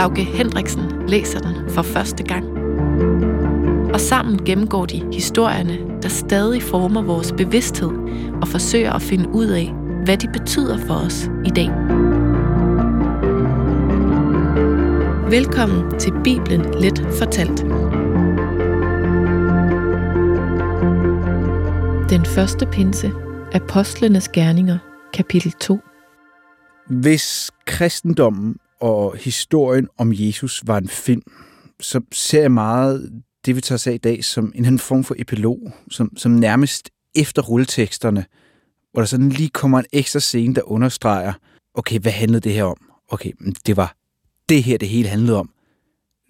Lauke Hendriksen læser den for første gang. Og sammen gennemgår de historierne, der stadig former vores bevidsthed og forsøger at finde ud af, hvad de betyder for os i dag. Velkommen til Bibelen Let Fortalt. Den første pinse, Apostlenes Gerninger, kapitel 2. Hvis kristendommen og historien om Jesus var en film, så ser jeg meget det, vi tager os af i dag, som en anden form for epilog, som, som nærmest efter rulleteksterne, hvor der sådan lige kommer en ekstra scene, der understreger, okay, hvad handlede det her om? Okay, det var det her, det hele handlede om.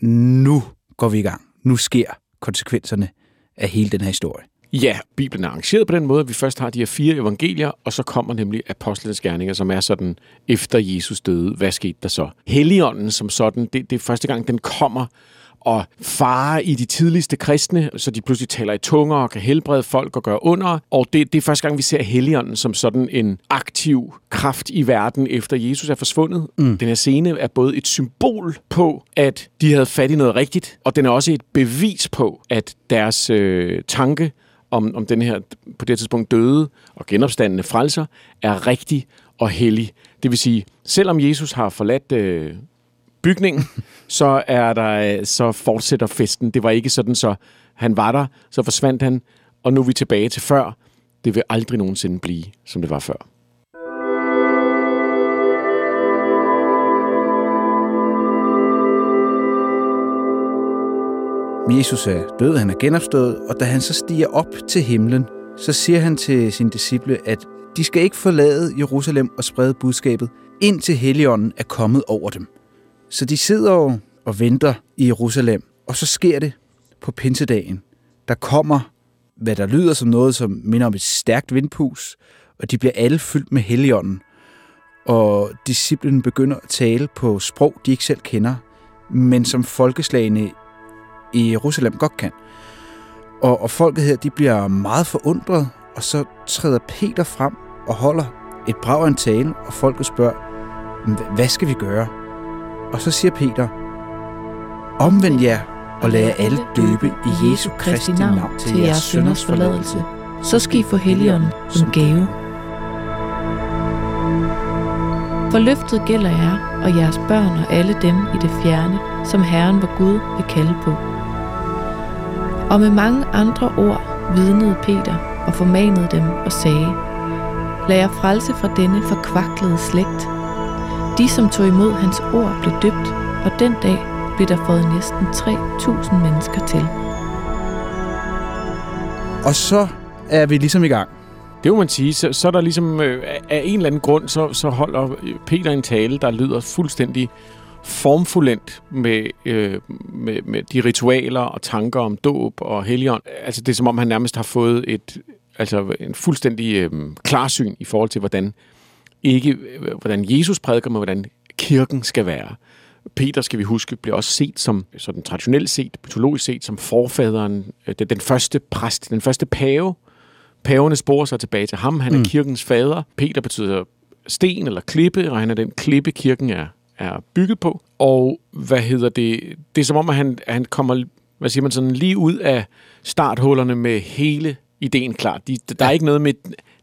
Nu går vi i gang. Nu sker konsekvenserne af hele den her historie. Ja, Bibelen er arrangeret på den måde, at vi først har de her fire evangelier, og så kommer nemlig apostlenes gerninger, som er sådan, efter Jesus døde, hvad skete der så? Helligånden som sådan, det, det er første gang, den kommer og fare i de tidligste kristne, så de pludselig taler i tunger og kan helbrede folk og gøre under. Og det, det er første gang, vi ser Helligånden som sådan en aktiv kraft i verden, efter Jesus er forsvundet. Mm. Den her scene er både et symbol på, at de havde fat i noget rigtigt, og den er også et bevis på, at deres øh, tanke om, om den her på det tidspunkt døde og genopstandende frelser er rigtig og hellig. Det vil sige, selvom Jesus har forladt øh, bygningen, så er der så fortsætter festen. Det var ikke sådan, så han var der, så forsvandt han, og nu er vi tilbage til før. Det vil aldrig nogensinde blive, som det var før. Jesus er død, han er genopstået, og da han så stiger op til himlen, så siger han til sine disciple, at de skal ikke forlade Jerusalem og sprede budskabet, indtil Helligånden er kommet over dem. Så de sidder jo og venter i Jerusalem, og så sker det på pinsedagen. Der kommer, hvad der lyder som noget, som minder om et stærkt vindpus, og de bliver alle fyldt med Helligånden. Og disciplen begynder at tale på sprog, de ikke selv kender, men som folkeslagene i Jerusalem godt kan. Og, og folket her, de bliver meget forundret, og så træder Peter frem og holder et brag af en tale, og folket spørger, hvad skal vi gøre? Og så siger Peter, omvend jer og lad jer alle døbe i Jesu Kristi navn til jeres sønders forladelse. Så skal I få Helligånden som gave. For løftet gælder jer og jeres børn og alle dem i det fjerne, som Herren vor Gud vil kalde på. Og med mange andre ord vidnede Peter og formanede dem og sagde, Lad jer frelse fra denne forkvaklede slægt. De, som tog imod hans ord, blev døbt, og den dag blev der fået næsten 3.000 mennesker til. Og så er vi ligesom i gang. Det må man sige. Så, så er der ligesom øh, af en eller anden grund, så, så holder Peter en tale, der lyder fuldstændig formfuldendt med, øh, med, med de ritualer og tanker om dåb og helligånd. Altså det er som om, han nærmest har fået et, altså en fuldstændig øh, klarsyn i forhold til, hvordan ikke hvordan Jesus prædiker, men hvordan kirken skal være. Peter, skal vi huske, bliver også set som, sådan traditionelt set, mytologisk set, som forfaderen, øh, den første præst, den første pave. Paverne sporer sig tilbage til ham. Han er mm. kirkens fader. Peter betyder sten eller klippe, og han er den klippe, kirken er, er bygget på. Og hvad hedder det? Det er som om, at han, at han kommer hvad siger man, sådan lige ud af starthullerne med hele ideen klar. De, der ja. er ikke noget med,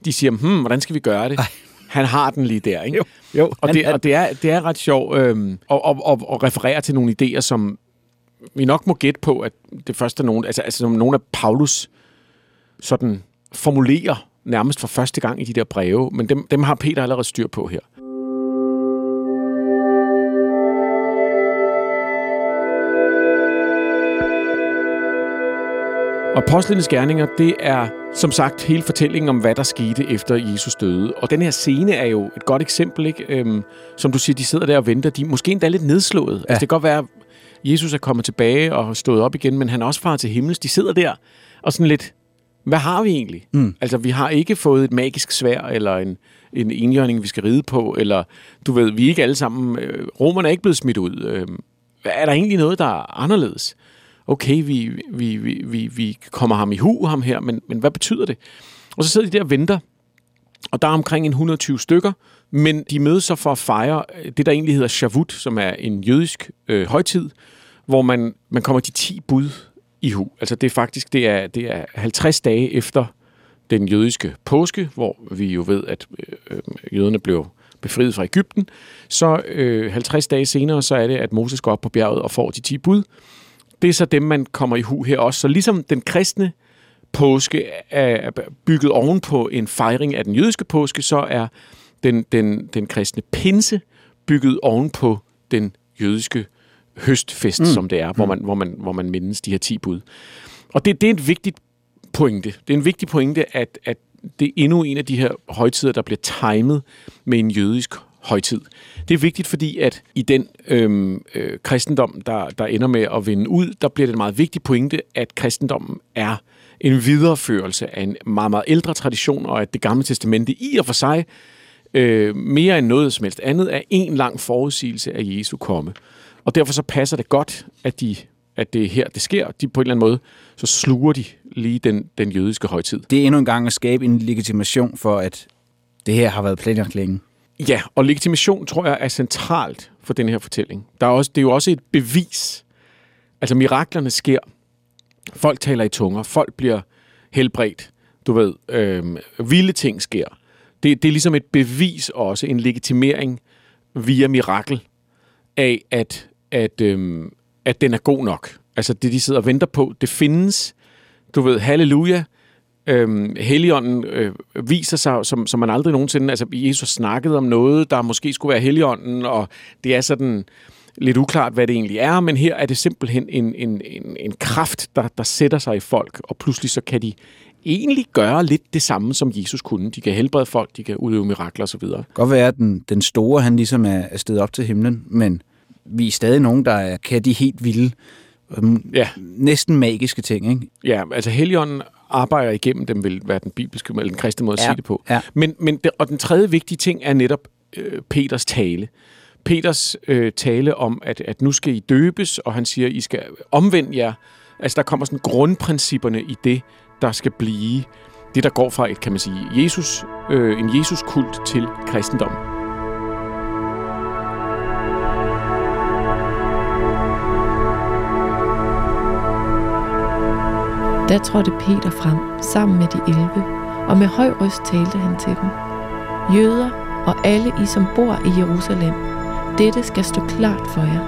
de siger, hmm, hvordan skal vi gøre det? Ej. Han har den lige der, ikke? Jo, jo. Og, det, og det, er, det er ret sjovt øhm, at, at, at, at referere til nogle idéer, som vi nok må gætte på, at det første er nogen, altså, altså som nogle af Paulus sådan formulerer nærmest for første gang i de der breve, men dem, dem har Peter allerede styr på her. Og apostlenes gerninger, det er som sagt hele fortællingen om, hvad der skete efter Jesus døde. Og den her scene er jo et godt eksempel, ikke? Øhm, som du siger, de sidder der og venter. De er måske endda lidt nedslået. Ja. Altså, det kan godt være, at Jesus er kommet tilbage og stået op igen, men han er også far til himmels. De sidder der og sådan lidt, hvad har vi egentlig? Mm. Altså, vi har ikke fået et magisk svær, eller en, en enhjørning, vi skal ride på, eller du ved, vi er ikke alle sammen, øh, romerne er ikke blevet smidt ud. Øh, er der egentlig noget, der er anderledes? Okay, vi, vi, vi, vi, vi kommer ham i hu, ham her, men, men hvad betyder det? Og så sidder de der og venter, og der er omkring en 120 stykker, men de mødes så for at fejre øh, det, der egentlig hedder Shavut, som er en jødisk øh, højtid, hvor man, man kommer de 10 bud i hu. Altså det er faktisk det er, det er 50 dage efter den jødiske påske, hvor vi jo ved, at øh, øh jøderne blev befriet fra Ægypten. Så øh, 50 dage senere, så er det, at Moses går op på bjerget og får de 10 bud. Det er så dem, man kommer i hu her også. Så ligesom den kristne påske er bygget oven på en fejring af den jødiske påske, så er den, den, den kristne pinse bygget oven på den jødiske høstfest, mm. som det er, hvor mm. man, hvor, man, hvor man mindes de her 10 bud. Og det, det er et vigtigt pointe. Det er en vigtig pointe, at, at det er endnu en af de her højtider, der bliver timet med en jødisk højtid. Det er vigtigt, fordi at i den øhm, øh, kristendom, der, der ender med at vinde ud, der bliver det en meget vigtig pointe, at kristendommen er en videreførelse af en meget, meget ældre tradition, og at det gamle testamente i og for sig, øh, mere end noget som helst andet, er en lang forudsigelse af Jesu komme. Og derfor så passer det godt, at, de, at det er her, det sker. De på en eller anden måde, så sluger de lige den, den jødiske højtid. Det er endnu en gang at skabe en legitimation for, at det her har været planlagt længe. Ja, og legitimation tror jeg er centralt for den her fortælling. Der er også, det er jo også et bevis. Altså miraklerne sker. Folk taler i tunger. Folk bliver helbredt. Du ved, øh, vilde ting sker. Det, det er ligesom et bevis også, en legitimering via mirakel af, at, at, øh, at den er god nok. Altså det, de sidder og venter på, det findes. Du ved, halleluja, øhm, Helligånden øh, viser sig, som, som man aldrig nogensinde... Altså, Jesus snakkede om noget, der måske skulle være Helligånden, og det er sådan lidt uklart, hvad det egentlig er, men her er det simpelthen en, en, en, en kraft, der, der sætter sig i folk, og pludselig så kan de egentlig gøre lidt det samme, som Jesus kunne. De kan helbrede folk, de kan udøve mirakler osv. Godt være, at den, den store, han ligesom er, er stedet op til himlen, men vi er stadig nogen, der kan de helt vilde, øhm, ja. næsten magiske ting, ikke? Ja, altså Helligånden arbejder igennem dem, vil være den bibelske eller den kristne måde at ja. sige det på. Ja. Men, men, og den tredje vigtige ting er netop øh, Peters tale. Peters øh, tale om, at, at nu skal I døbes, og han siger, I skal omvende jer. Altså, der kommer sådan grundprincipperne i det, der skal blive det, der går fra et, kan man sige, Jesus, øh, en Jesus-kult til kristendom. Da trådte Peter frem sammen med de elve, og med høj røst talte han til dem. Jøder og alle I, som bor i Jerusalem, dette skal stå klart for jer.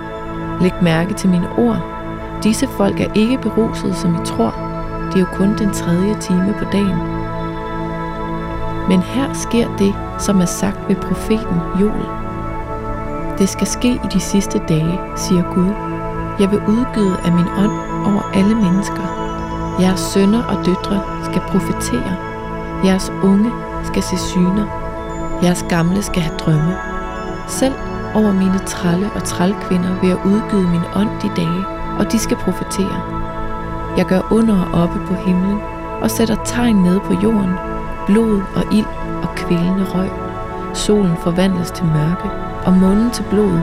Læg mærke til mine ord. Disse folk er ikke beruset, som I tror. Det er jo kun den tredje time på dagen. Men her sker det, som er sagt ved profeten Joel. Det skal ske i de sidste dage, siger Gud. Jeg vil udgyde af min ånd over alle mennesker. Jeres sønner og døtre skal profetere. Jeres unge skal se syner. Jeres gamle skal have drømme. Selv over mine tralle og trælkvinder vil jeg udgyde min ånd de dage, og de skal profetere. Jeg gør under og oppe på himlen og sætter tegn ned på jorden, blod og ild og kvælende røg. Solen forvandles til mørke og månen til blod,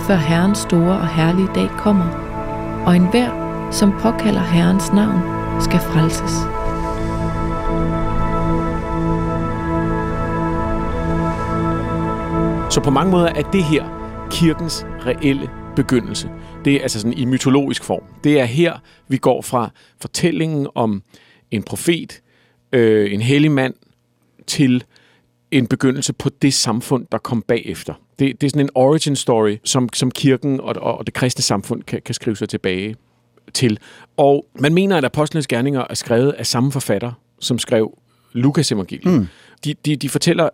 før Herrens store og herlige dag kommer, og enhver, som påkalder Herrens navn, skal frelses. Så på mange måder er det her kirkens reelle begyndelse. Det er altså sådan i mytologisk form. Det er her, vi går fra fortællingen om en profet, øh, en hellig mand, til en begyndelse på det samfund, der kom bagefter. Det, det er sådan en origin story, som, som kirken og, og det kristne samfund kan, kan skrive sig tilbage til. Og man mener, at Apostlenes Gerninger er skrevet af samme forfatter, som skrev Lukas evangeliet. Mm. De, de, de fortæller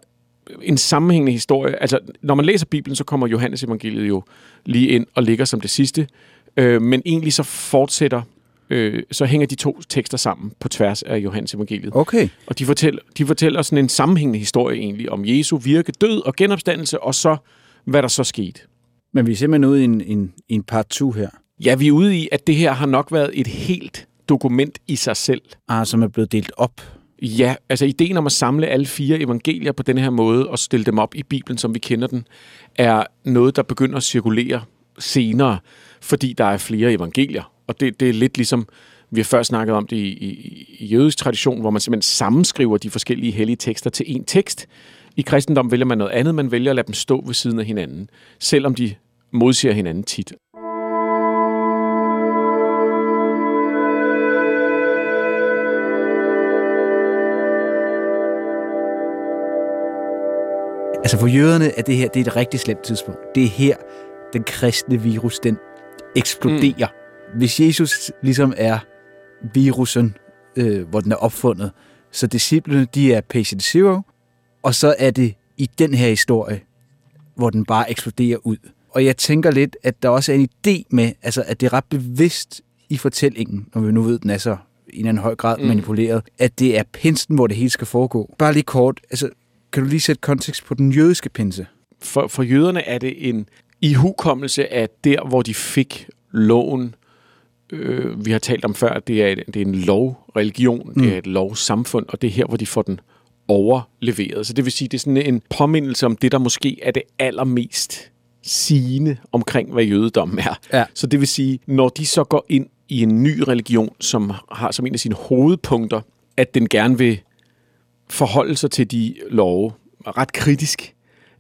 en sammenhængende historie. Altså, når man læser Bibelen, så kommer Johannes evangeliet jo lige ind og ligger som det sidste. Øh, men egentlig så fortsætter øh, så hænger de to tekster sammen på tværs af Johannes evangeliet. Okay. Og de fortæller, de fortæller sådan en sammenhængende historie egentlig om Jesu virke, død og genopstandelse, og så hvad der så skete. Men vi er simpelthen ude i en, en, en part 2 her, Ja, vi er ude i, at det her har nok været et helt dokument i sig selv. ah, som er blevet delt op. Ja, altså ideen om at samle alle fire evangelier på den her måde og stille dem op i Bibelen, som vi kender den, er noget, der begynder at cirkulere senere, fordi der er flere evangelier. Og det, det er lidt ligesom, vi har før snakket om det i, i, i jødisk tradition, hvor man simpelthen sammenskriver de forskellige hellige tekster til én tekst. I kristendom vælger man noget andet, man vælger at lade dem stå ved siden af hinanden, selvom de modsiger hinanden tit. Altså for jøderne er det her det er et rigtig slemt tidspunkt. Det er her, den kristne virus, den eksploderer. Mm. Hvis Jesus ligesom er virusen, øh, hvor den er opfundet, så disciplene, de er patient zero, og så er det i den her historie, hvor den bare eksploderer ud. Og jeg tænker lidt, at der også er en idé med, altså at det er ret bevidst i fortællingen, når vi nu ved, at den er så i en eller anden høj grad mm. manipuleret, at det er pinsen, hvor det hele skal foregå. Bare lige kort, altså kan du lige sætte kontekst på den jødiske pinse? For, for jøderne er det en ihukommelse af der, hvor de fik loven. Øh, vi har talt om før, at det er, det er en lovreligion, mm. det er et lovsamfund, og det er her, hvor de får den overleveret. Så det vil sige, det er sådan en påmindelse om det, der måske er det allermest sigende omkring, hvad jødedommen er. Ja. Så det vil sige, når de så går ind i en ny religion, som har som en af sine hovedpunkter, at den gerne vil forholde sig til de love ret kritisk,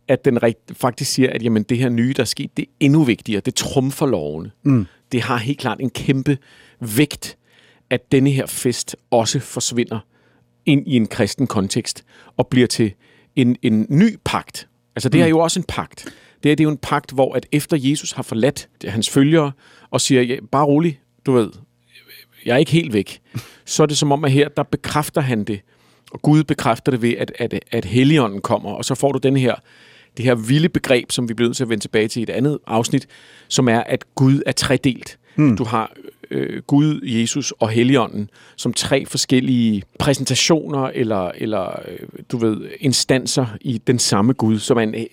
at den faktisk siger, at jamen, det her nye, der er sket, det er endnu vigtigere. Det trumfer lovene. Mm. Det har helt klart en kæmpe vægt, at denne her fest også forsvinder ind i en kristen kontekst og bliver til en, en ny pagt. Altså det er jo også en pagt. Det er, det er jo en pagt, hvor at efter Jesus har forladt hans følgere og siger, ja, bare rolig, du ved, jeg er ikke helt væk, så er det som om, at her, der bekræfter han det, og Gud bekræfter det ved, at, at, at Helligånden kommer, og så får du den her, det her vilde begreb, som vi bliver nødt til at vende tilbage til i et andet afsnit, som er, at Gud er tredelt. Hmm. Du har øh, Gud, Jesus og Helligånden som tre forskellige præsentationer eller, eller øh, du ved, instanser i den samme Gud, som er en øh,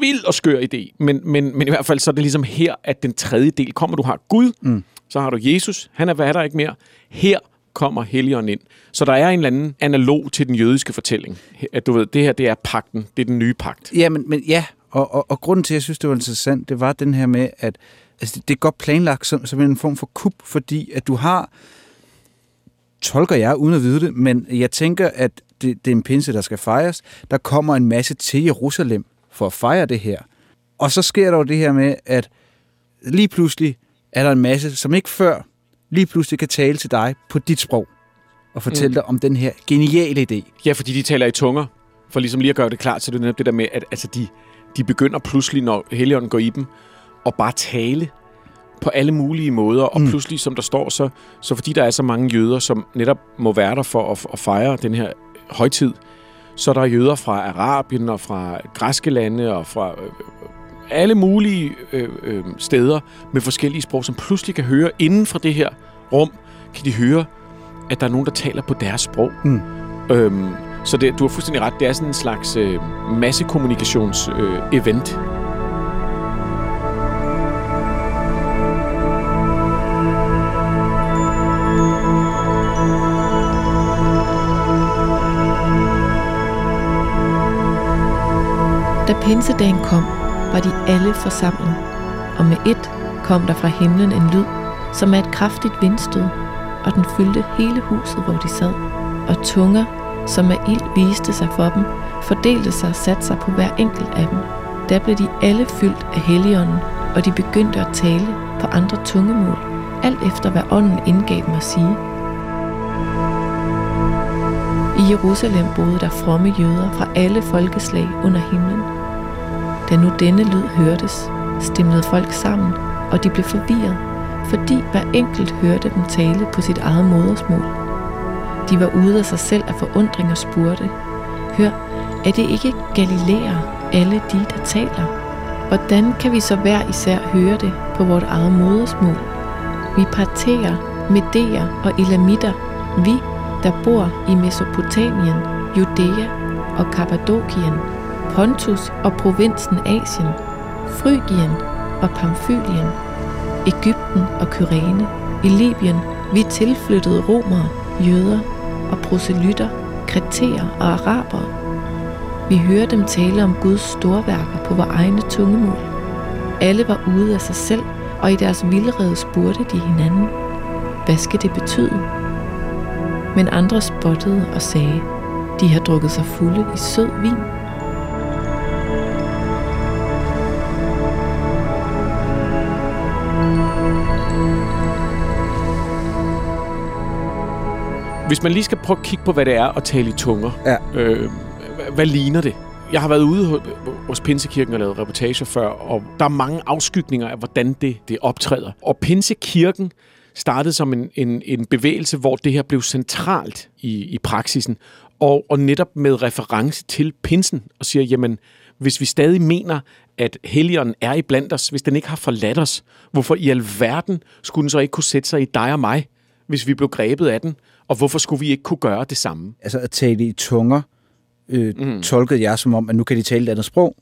vild og skør idé. Men, men, men i hvert fald så er det ligesom her, at den tredje del kommer. Du har Gud, mm. så har du Jesus, han er hvad der ikke mere. Her kommer Helligånden ind. Så der er en eller anden analog til den jødiske fortælling. At du ved, det her det er pakten, det er den nye pagt. Ja, men, men ja, og, og, og grunden til, at jeg synes, det var interessant, det var den her med, at altså, det er godt planlagt som, som en form for kup, fordi at du har, tolker jeg uden at vide det, men jeg tænker, at det, det er en pinse, der skal fejres. Der kommer en masse til Jerusalem for at fejre det her. Og så sker der jo det her med, at lige pludselig er der en masse, som ikke før lige pludselig kan tale til dig på dit sprog og fortælle mm. dig om den her geniale idé. Ja, fordi de taler i tunger. For ligesom lige at gøre det klart, så er det netop det der med, at altså, de, de begynder pludselig, når Helligånden går i dem, at bare tale på alle mulige måder. Og Mm. pludselig, som der står, så, så fordi der er så mange jøder, som netop må være der for at, at fejre den her højtid, så er der jøder fra Arabien og fra græske lande og fra øh, alle mulige øh, øh, steder med forskellige sprog, som pludselig kan høre inden for det her rum, kan de høre, at der er nogen, der taler på deres sprog. Mm. Øhm, så det, du har fuldstændig ret. Det er sådan en slags øh, massekommunikations-event. Øh, event. Da pinsedagen kom, var de alle forsamlet, og med et kom der fra himlen en lyd, som er et kraftigt vindstød, og den fyldte hele huset, hvor de sad. Og tunger, som af ild viste sig for dem, fordelte sig og satte sig på hver enkelt af dem. Da blev de alle fyldt af helligånden, og de begyndte at tale på andre tungemål, alt efter hvad ånden indgav dem at sige. I Jerusalem boede der fromme jøder fra alle folkeslag under himlen. Da nu denne lyd hørtes, stemlede folk sammen, og de blev forvirret, fordi hver enkelt hørte dem tale på sit eget modersmål. De var ude af sig selv af forundring og spurgte, Hør, er det ikke Galilæer, alle de, der taler? Hvordan kan vi så hver især høre det på vort eget modersmål? Vi parterer medeer og Elamitter, vi, der bor i Mesopotamien, Judæa og Kappadokien, Pontus og provinsen Asien, Frygien og Pamfylien, Ægypten og Kyrene, i Libyen, vi tilflyttede romere, jøder og proselytter, kreterer og arabere. Vi hører dem tale om Guds storværker på vores egne tungemål. Alle var ude af sig selv, og i deres vildrede spurgte de hinanden, hvad skal det betyde? Men andre spottede og sagde, de har drukket sig fulde i sød vin. Hvis man lige skal prøve at kigge på, hvad det er at tale i tunger, Ja. øh, hvad, ligner det? Jeg har været ude hos, hos Pinsekirken og lavet reportager før, og der er mange afskygninger af, hvordan det, det optræder. Og Pinsekirken startede som en, en, en bevægelse, hvor det her blev centralt i, i praksisen, og, og netop med reference til pinsen, og siger, jamen, hvis vi stadig mener, at Helligånden er i blandt os, hvis den ikke har forladt os, hvorfor i alverden skulle den så ikke kunne sætte sig i dig og mig, hvis vi blev grebet af den? Og hvorfor skulle vi ikke kunne gøre det samme? Altså at tale i tunger, øh, mm. tolkede jeg som om, at nu kan de tale et andet sprog.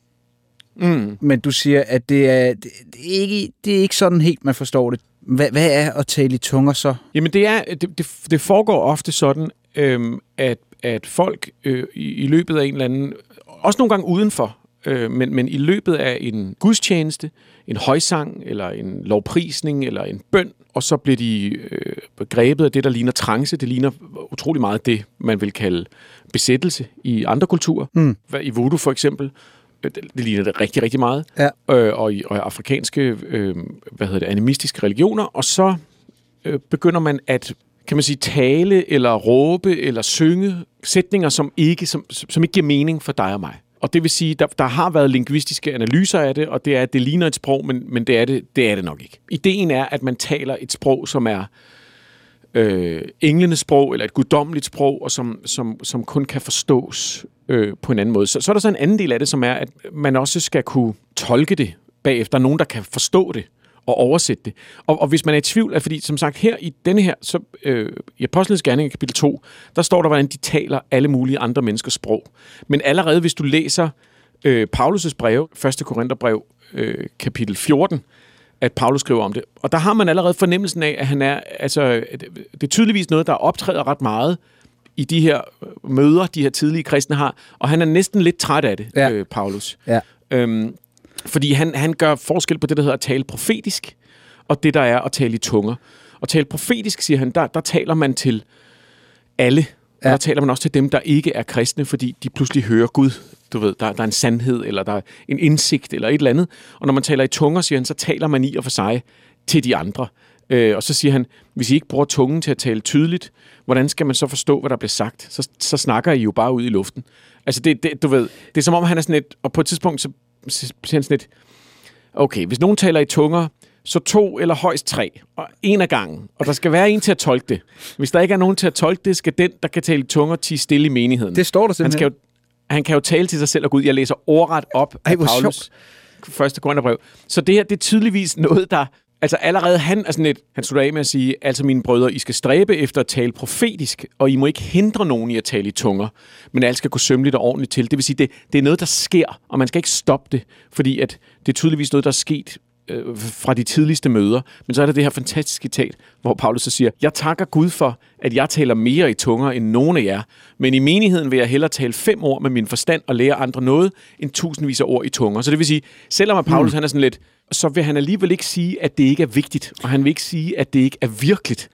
Mm. Men du siger, at det er, det, det er, ikke, det er ikke sådan helt, man forstår det. Hvad, hvad er at tale i tunger så? Jamen det, er, det, det, det foregår ofte sådan, øhm, at, at folk øh, i, i løbet af en eller anden, også nogle gange udenfor, øh, men, men i løbet af en gudstjeneste, en højsang, eller en lovprisning, eller en bøn, og så bliver de øh, grebet af det, der ligner trance. Det ligner utrolig meget det, man vil kalde besættelse i andre kulturer. Mm. Hvad- I voodoo for eksempel, øh, det, det ligner det rigtig, rigtig meget. Ja. Øh, og, i, og i afrikanske, øh, hvad hedder det, animistiske religioner. Og så øh, begynder man at kan man sige, tale eller råbe eller synge sætninger, som ikke, som, som ikke giver mening for dig og mig. Og det vil sige, der, der har været lingvistiske analyser af det, og det er, at det ligner et sprog, men, men det, er det, det er det nok ikke. Ideen er, at man taler et sprog, som er øh, englenes sprog, eller et guddommeligt sprog, og som, som, som kun kan forstås øh, på en anden måde. Så, så er der så en anden del af det, som er, at man også skal kunne tolke det bagefter. Der er nogen, der kan forstå det og oversætte det. Og, og hvis man er i tvivl, er fordi som sagt her i denne her, så øh, i Apostlenes Gerning kapitel 2, der står der, hvordan de taler alle mulige andre menneskers sprog. Men allerede hvis du læser øh, Paulus' brev, 1. Korintherbrev, øh, kapitel 14, at Paulus skriver om det. Og der har man allerede fornemmelsen af, at han er, altså, det er tydeligvis noget, der optræder ret meget i de her møder, de her tidlige kristne har, og han er næsten lidt træt af det, Ja. øh, Paulus. Ja. Øhm, fordi han, han gør forskel på det, der hedder at tale profetisk, og det, der er at tale i tunger. Og tale profetisk, siger han, der, der taler man til alle. Og Ja. der taler man også til dem, der ikke er kristne, fordi de pludselig hører Gud. Du ved, der, der er en sandhed, eller der er en indsigt, eller et eller andet. Og når man taler i tunger, siger han, så taler man i og for sig til de andre. Øh, og så siger han, hvis I ikke bruger tungen til at tale tydeligt, hvordan skal man så forstå, hvad der bliver sagt? Så, så snakker I jo bare ud i luften. Altså, det, det, du ved, det er som om, han er sådan et, og på et tidspunkt, så siger han sådan et, okay, hvis nogen taler i tunger, så to eller højst tre, og en af gangen. Og der skal være en til at tolke det. Hvis der ikke er nogen til at tolke det, skal den, der kan tale i tunger, tige stille i menigheden. Det står der han, simpelthen. skal jo, han kan jo tale til sig selv og Gud. Jeg læser ordret op Ej, af Paulus første Korintherbrev. Så det her, det er tydeligvis noget, der... Altså allerede han er sådan lidt, han slutter af med at sige, altså mine brødre, I skal stræbe efter at tale profetisk, og I må ikke hindre nogen i at tale i tunger, men alt skal gå sømmeligt og ordentligt til. Det vil sige, det, det er noget, der sker, og man skal ikke stoppe det, fordi at det er tydeligvis noget, der er sket øh, fra de tidligste møder. Men så er der det her fantastiske citat, hvor Paulus så siger, jeg takker Gud for, at jeg taler mere i tunger end nogen af jer, men i menigheden vil jeg hellere tale fem ord med min forstand og lære andre noget, end tusindvis af ord i tunger. Så det vil sige, selvom at Paulus mm. han er sådan lidt, så vil han alligevel ikke sige, at det ikke er vigtigt, og han vil ikke sige, at det ikke er virkeligt.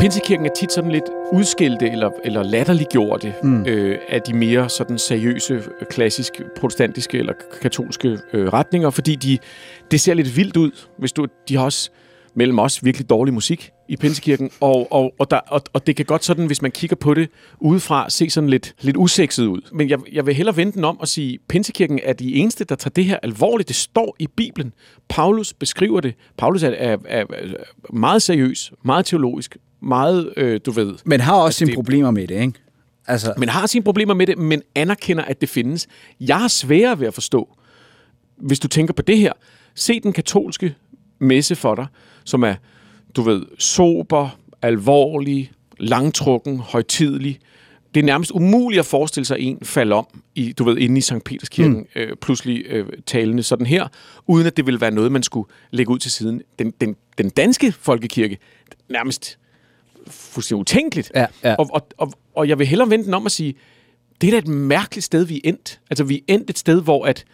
Pinsekirken er tit sådan lidt udskilte eller, eller latterliggjorte mm. øh, af de mere sådan seriøse, klassisk protestantiske eller katolske øh, retninger, fordi de, det ser lidt vildt ud, hvis du, de har også mellem os virkelig dårlig musik i Pinsekirken, og, og, og, der, og, og det kan godt sådan, hvis man kigger på det udefra, se sådan lidt, lidt usekset ud. Men jeg, jeg vil hellere vente den om og sige, Pinsekirken er de eneste, der tager det her alvorligt. Det står i Bibelen. Paulus beskriver det. Paulus er, er, er, er meget seriøs, meget teologisk, meget, øh, du ved... Men har også Altså, sine det- problemer med det, ikke? Altså, Men har sine problemer med det, men anerkender, at det findes. Jeg har sværere ved at forstå, hvis du tænker på det her, se den katolske messe for dig, som er, du ved, sober, alvorlig, langtrukken, højtidelig. Det er nærmest umuligt at forestille sig en falde om, i, du ved, inde i St. Peterskirken, mm. øh, pludselig øh, talende sådan her, uden at det ville være noget, man skulle lægge ud til siden. Den, den, den danske folkekirke, nærmest fuldstændig utænkeligt. Ja, ja. Og, og, og, og jeg vil hellere vente den om at sige, det er da et mærkeligt sted, vi er endt. Altså, vi er endt et sted, hvor at,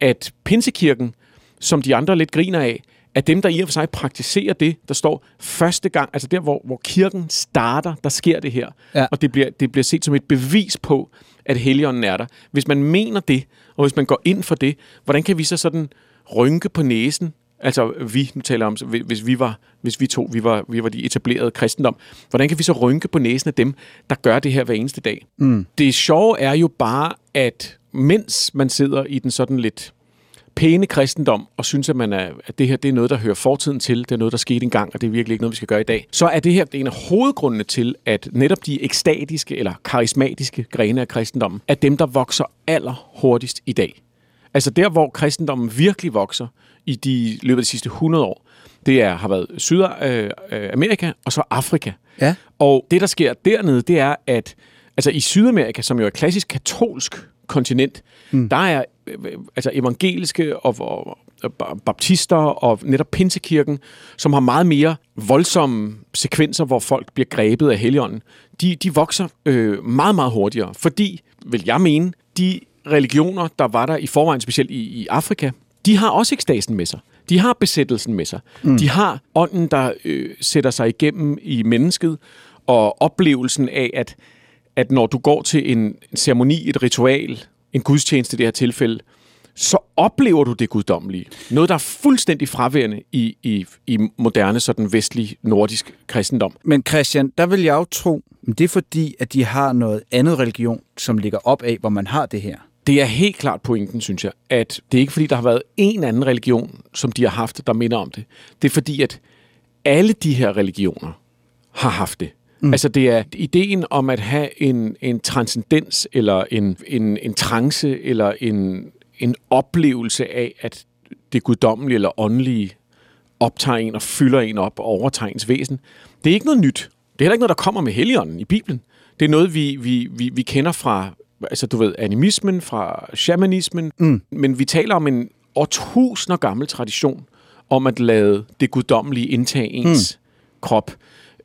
at Pinsekirken, som de andre lidt griner af, at dem, der i og for sig praktiserer det, der står første gang, altså der, hvor, hvor kirken starter, der sker det her. Ja. Og det bliver, det bliver set som et bevis på, at Helligånden er der. Hvis man mener det, og hvis man går ind for det, hvordan kan vi så sådan rynke på næsen Altså vi, nu taler om, hvis vi var, hvis vi to, vi var, vi var de etablerede kristendom, hvordan kan vi så rynke på næsen af dem, der gør det her hver eneste dag? Mm. Det sjove er jo bare, at mens man sidder i den sådan lidt pæne kristendom, og synes, at, man er, at det her det er noget, der hører fortiden til, det er noget, der skete engang, og det er virkelig ikke noget, vi skal gøre i dag, så er det her det er en af hovedgrundene til, at netop de ekstatiske eller karismatiske grene af kristendommen er dem, der vokser allerhurtigst i dag. Altså der, hvor kristendommen virkelig vokser i de løbet af de sidste 100 år, det er, har været Sydamerika og så Afrika. Ja. Og det, der sker dernede, det er, at altså i Sydamerika, som jo er klassisk katolsk kontinent, mm. der er øh, altså evangeliske og, og, og baptister og netop Pinsekirken, som har meget mere voldsomme sekvenser, hvor folk bliver grebet af heligånden. De, de vokser øh, meget, meget hurtigere, fordi, vil jeg mene, de religioner, der var der i forvejen, specielt i, i Afrika, de har også ekstasen med sig. De har besættelsen med sig. Mm. De har ånden, der øh, sætter sig igennem i mennesket, og oplevelsen af, at, at når du går til en, en ceremoni, et ritual, en gudstjeneste i det her tilfælde, så oplever du det guddommelige. Noget, der er fuldstændig fraværende i, i, i moderne, sådan vestlig, nordisk kristendom. Men Christian, der vil jeg jo tro, at det er fordi, at de har noget andet religion, som ligger op af, hvor man har det her. Det er helt klart pointen, synes jeg, at det er ikke fordi, der har været en anden religion, som de har haft, der minder om det. Det er fordi, at alle de her religioner har haft det. Mm. Altså det er ideen om at have en, en transcendens, eller en, en, en trance, eller en, en oplevelse af, at det guddommelige eller åndelige optager en og fylder en op og overtager ens væsen. Det er ikke noget nyt. Det er heller ikke noget, der kommer med Helligånden i Bibelen. Det er noget, vi, vi, vi, vi kender fra altså du ved, animismen, fra shamanismen, mm. men vi taler om en årtusinder gammel tradition om at lade det guddommelige indtage ens mm. krop.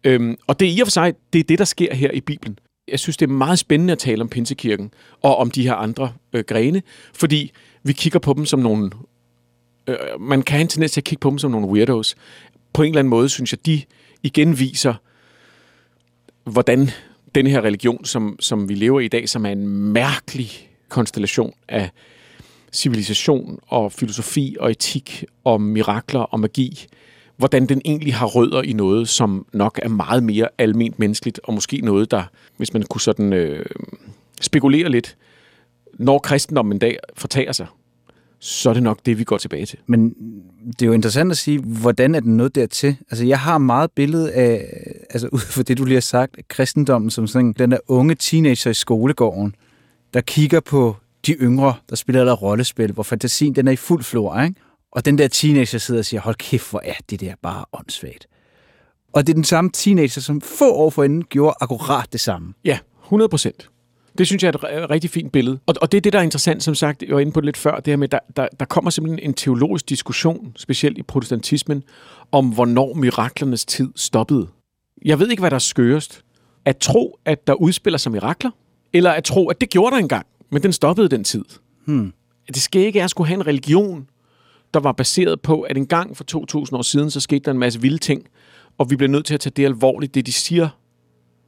Øhm, og det er i og for sig, det er det, der sker her i Bibelen. Jeg synes, det er meget spændende at tale om Pinsekirken og om de her andre øh, grene, fordi vi kigger på dem som nogle... Øh, man kan have en tendens til at kigge på dem som nogle weirdos. På en eller anden måde, synes jeg, de igen viser, hvordan den her religion, som, som vi lever i i dag, som er en mærkelig konstellation af civilisation og filosofi og etik og mirakler og magi, hvordan den egentlig har rødder i noget, som nok er meget mere alment menneskeligt, og måske noget, der, hvis man kunne sådan øh, spekulere lidt, når kristendommen en dag fortager sig, så er det nok det, vi går tilbage til. Men det er jo interessant at sige, hvordan er den nået dertil? Altså, jeg har meget billede af, altså ud fra det, du lige har sagt, kristendommen som sådan den der unge teenager i skolegården, der kigger på de yngre, der spiller der rollespil, hvor fantasien den er i fuld flor, ikke? Og den der teenager sidder og siger, hold kæft, hvor er det der bare åndssvagt. Og det er den samme teenager, som få år forinden gjorde akkurat det samme. Ja, 100 procent. Det synes jeg er et rigtig fint billede. Og, og det er det, der er interessant, som sagt, jeg var inde på det lidt før, det her med, der, der, der kommer simpelthen en teologisk diskussion, specielt i protestantismen, om hvornår miraklernes tid stoppede. Jeg ved ikke, hvad der er skørest. At tro, at der udspiller sig mirakler, eller at tro, at det gjorde der engang, men den stoppede den tid. Hmm. Det skal ikke at skulle have en religion, der var baseret på, at en gang for 2000 år siden, så skete der en masse vilde ting, og vi bliver nødt til at tage det alvorligt, det de siger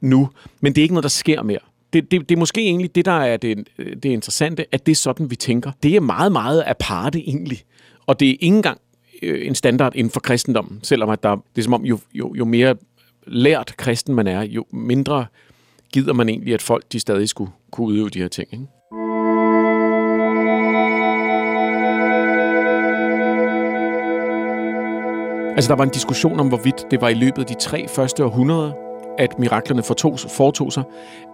nu. Men det er ikke noget, der sker mere det, det, det er måske egentlig det, der er det, det interessante, at det er sådan, vi tænker. Det er meget, meget aparte egentlig. Og det er ikke engang øh, en standard inden for kristendommen, selvom at der, det er som om, jo, jo, jo mere lært kristen man er, jo mindre gider man egentlig, at folk de stadig skulle kunne udøve de her ting. Ikke? Altså, der var en diskussion om, hvorvidt det var i løbet af de tre første århundreder at miraklerne fortog, foretog sig,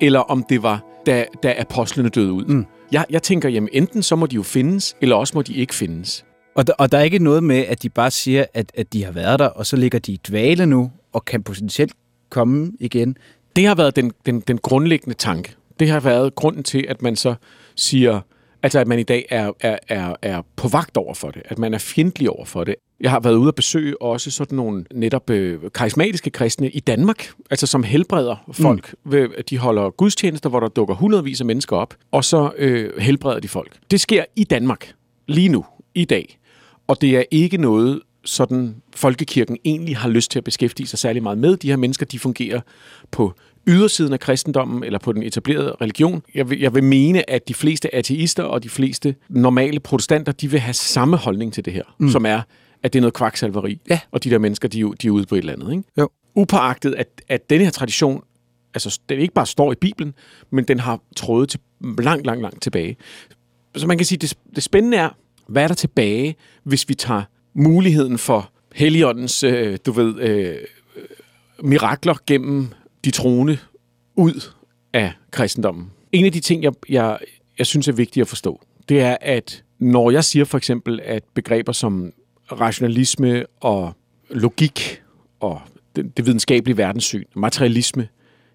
eller om det var, da, da apostlene døde ud. Mm. Jeg, jeg tænker, jamen enten så må de jo findes, eller også må de ikke findes. Og der, og der er ikke noget med, at de bare siger, at, at de har været der, og så ligger de i dvale nu, og kan potentielt komme igen. Det har været den, den, den grundlæggende tanke. Det har været grunden til, at man så siger, altså at man i dag er, er, er, er på vagt over for det, at man er fjendtlig over for det. Jeg har været ude at besøge også sådan nogle netop øh, karismatiske kristne i Danmark, altså som helbreder folk. Mm. De holder gudstjenester, hvor der dukker hundredvis af mennesker op, og så øh, helbreder de folk. Det sker i Danmark lige nu, i dag. Og det er ikke noget, sådan folkekirken egentlig har lyst til at beskæftige sig særlig meget med. De her mennesker, de fungerer på ydersiden af kristendommen eller på den etablerede religion. Jeg vil, jeg vil mene, at de fleste ateister og de fleste normale protestanter, de vil have samme holdning til det her, mm. som er, at det er noget kvaksalveri. Ja. Og de der mennesker, de, de er ude på et eller andet. Ikke? Jo. Upåagtet, at, at denne her tradition, altså den ikke bare står i Bibelen, men den har trådet til langt, langt, langt tilbage. Så man kan sige, det, det spændende er, hvad er der tilbage, hvis vi tager muligheden for Helligåndens, øh, du ved, øh, mirakler gennem de troende ud af kristendommen. En af de ting, jeg, jeg, jeg synes er vigtigt at forstå, det er, at når jeg siger for eksempel, at begreber som rationalisme og logik og det, det videnskabelige verdenssyn, materialisme,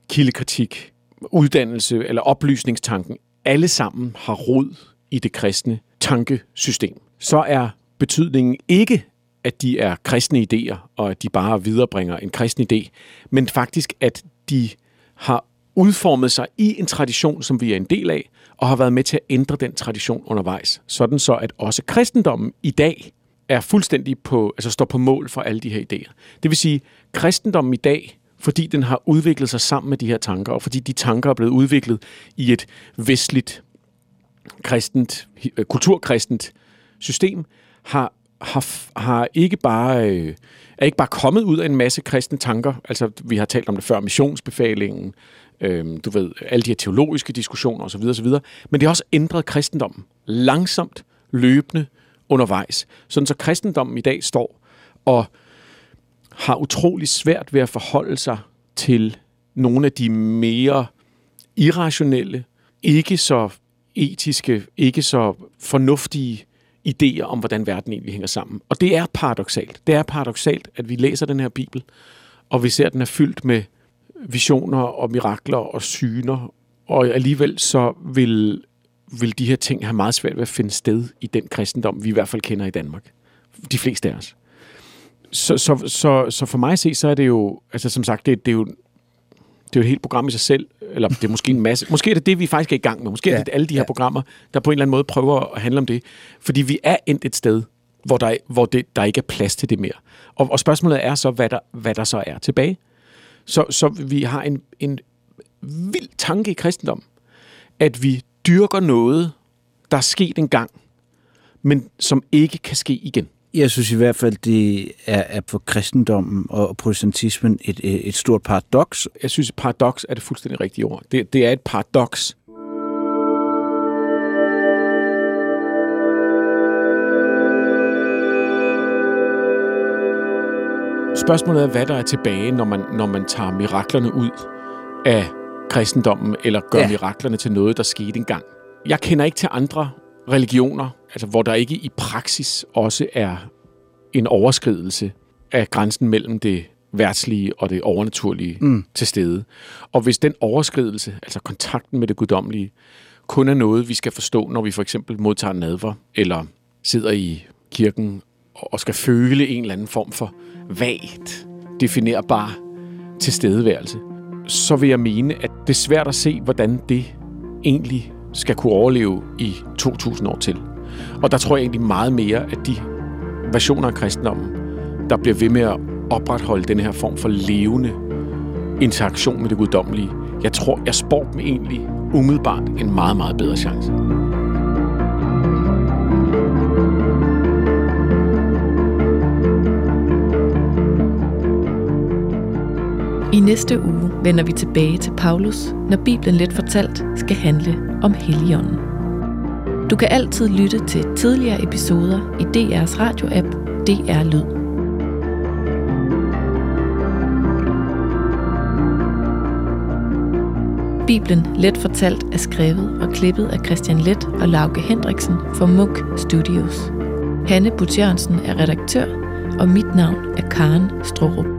kildekritik, uddannelse eller oplysningstanken, alle sammen har rod i det kristne tankesystem, så er betydningen ikke, at de er kristne idéer, og at de bare viderebringer en kristen idé, men faktisk, at de har udformet sig i en tradition, som vi er en del af, og har været med til at ændre den tradition undervejs. Sådan så, at også kristendommen i dag er fuldstændig på, altså står på mål for alle de her idéer. Det vil sige, kristendommen i dag, fordi den har udviklet sig sammen med de her tanker, og fordi de tanker er blevet udviklet i et vestligt, kristent, øh, kulturkristent system, har, har, har ikke bare, øh, er ikke bare kommet ud af en masse kristne tanker. Altså, vi har talt om det før, missionsbefalingen, øh, du ved, alle de her teologiske diskussioner osv. osv. Men det har også ændret kristendommen langsomt, løbende, undervejs. Sådan så kristendommen i dag står og har utrolig svært ved at forholde sig til nogle af de mere irrationelle, ikke så etiske, ikke så fornuftige idéer om, hvordan verden egentlig hænger sammen. Og det er paradoxalt. Det er paradoxalt, at vi læser den her Bibel, og vi ser, at den er fyldt med visioner og mirakler og syner, og alligevel så vil, vil de her ting have meget svært ved at finde sted i den kristendom, vi i hvert fald kender i Danmark. De fleste af os. Så, så, så, så for mig at se, så er det jo, altså som sagt, det, det er jo det er jo et helt program i sig selv, eller det er måske en masse. Måske er det det, vi faktisk er i gang med. Måske ja, er det alle de her ja. programmer, der på en eller anden måde prøver at handle om det. Fordi vi er endt et sted, hvor der, hvor det, der ikke er plads til det mere. Og, og spørgsmålet er så, hvad der, hvad der så er tilbage. Så, så vi har en, en vild tanke i kristendom, at vi dyrker noget, der er sket engang, men som ikke kan ske igen. Jeg synes i hvert fald, det er, er for kristendommen og protestantismen et, et stort paradoks. Jeg synes, paradoks er det fuldstændig rigtige ord. Det, det er et paradoks. Spørgsmålet er, hvad der er tilbage, når man, når man tager miraklerne ud af kristendommen, eller gør ja. miraklerne til noget, der skete engang. Jeg kender ikke til andre religioner, altså hvor der ikke i praksis også er en overskridelse af grænsen mellem det værtslige og det overnaturlige mm. til stede. Og hvis den overskridelse, altså kontakten med det guddommelige, kun er noget, vi skal forstå, når vi for eksempel modtager nadver, eller sidder i kirken og skal føle en eller anden form for vagt, definerbar tilstedeværelse, så vil jeg mene, at det er svært at se, hvordan det egentlig skal kunne overleve i 2000 år til. Og der tror jeg egentlig meget mere, at de versioner af kristendommen, der bliver ved med at opretholde den her form for levende interaktion med det guddommelige, jeg tror, jeg spår dem egentlig umiddelbart en meget, meget bedre chance. I næste uge vender vi tilbage til Paulus, når Bibelen let fortalt skal handle om Helligånden. Du kan altid lytte til tidligere episoder i DR's radioapp DR Lyd. Bibelen Let Fortalt er skrevet og klippet af Christian Let og Lauke Hendriksen for Munk Studios. Hanne Butjørnsen er redaktør, og mit navn er Karen Strohrup.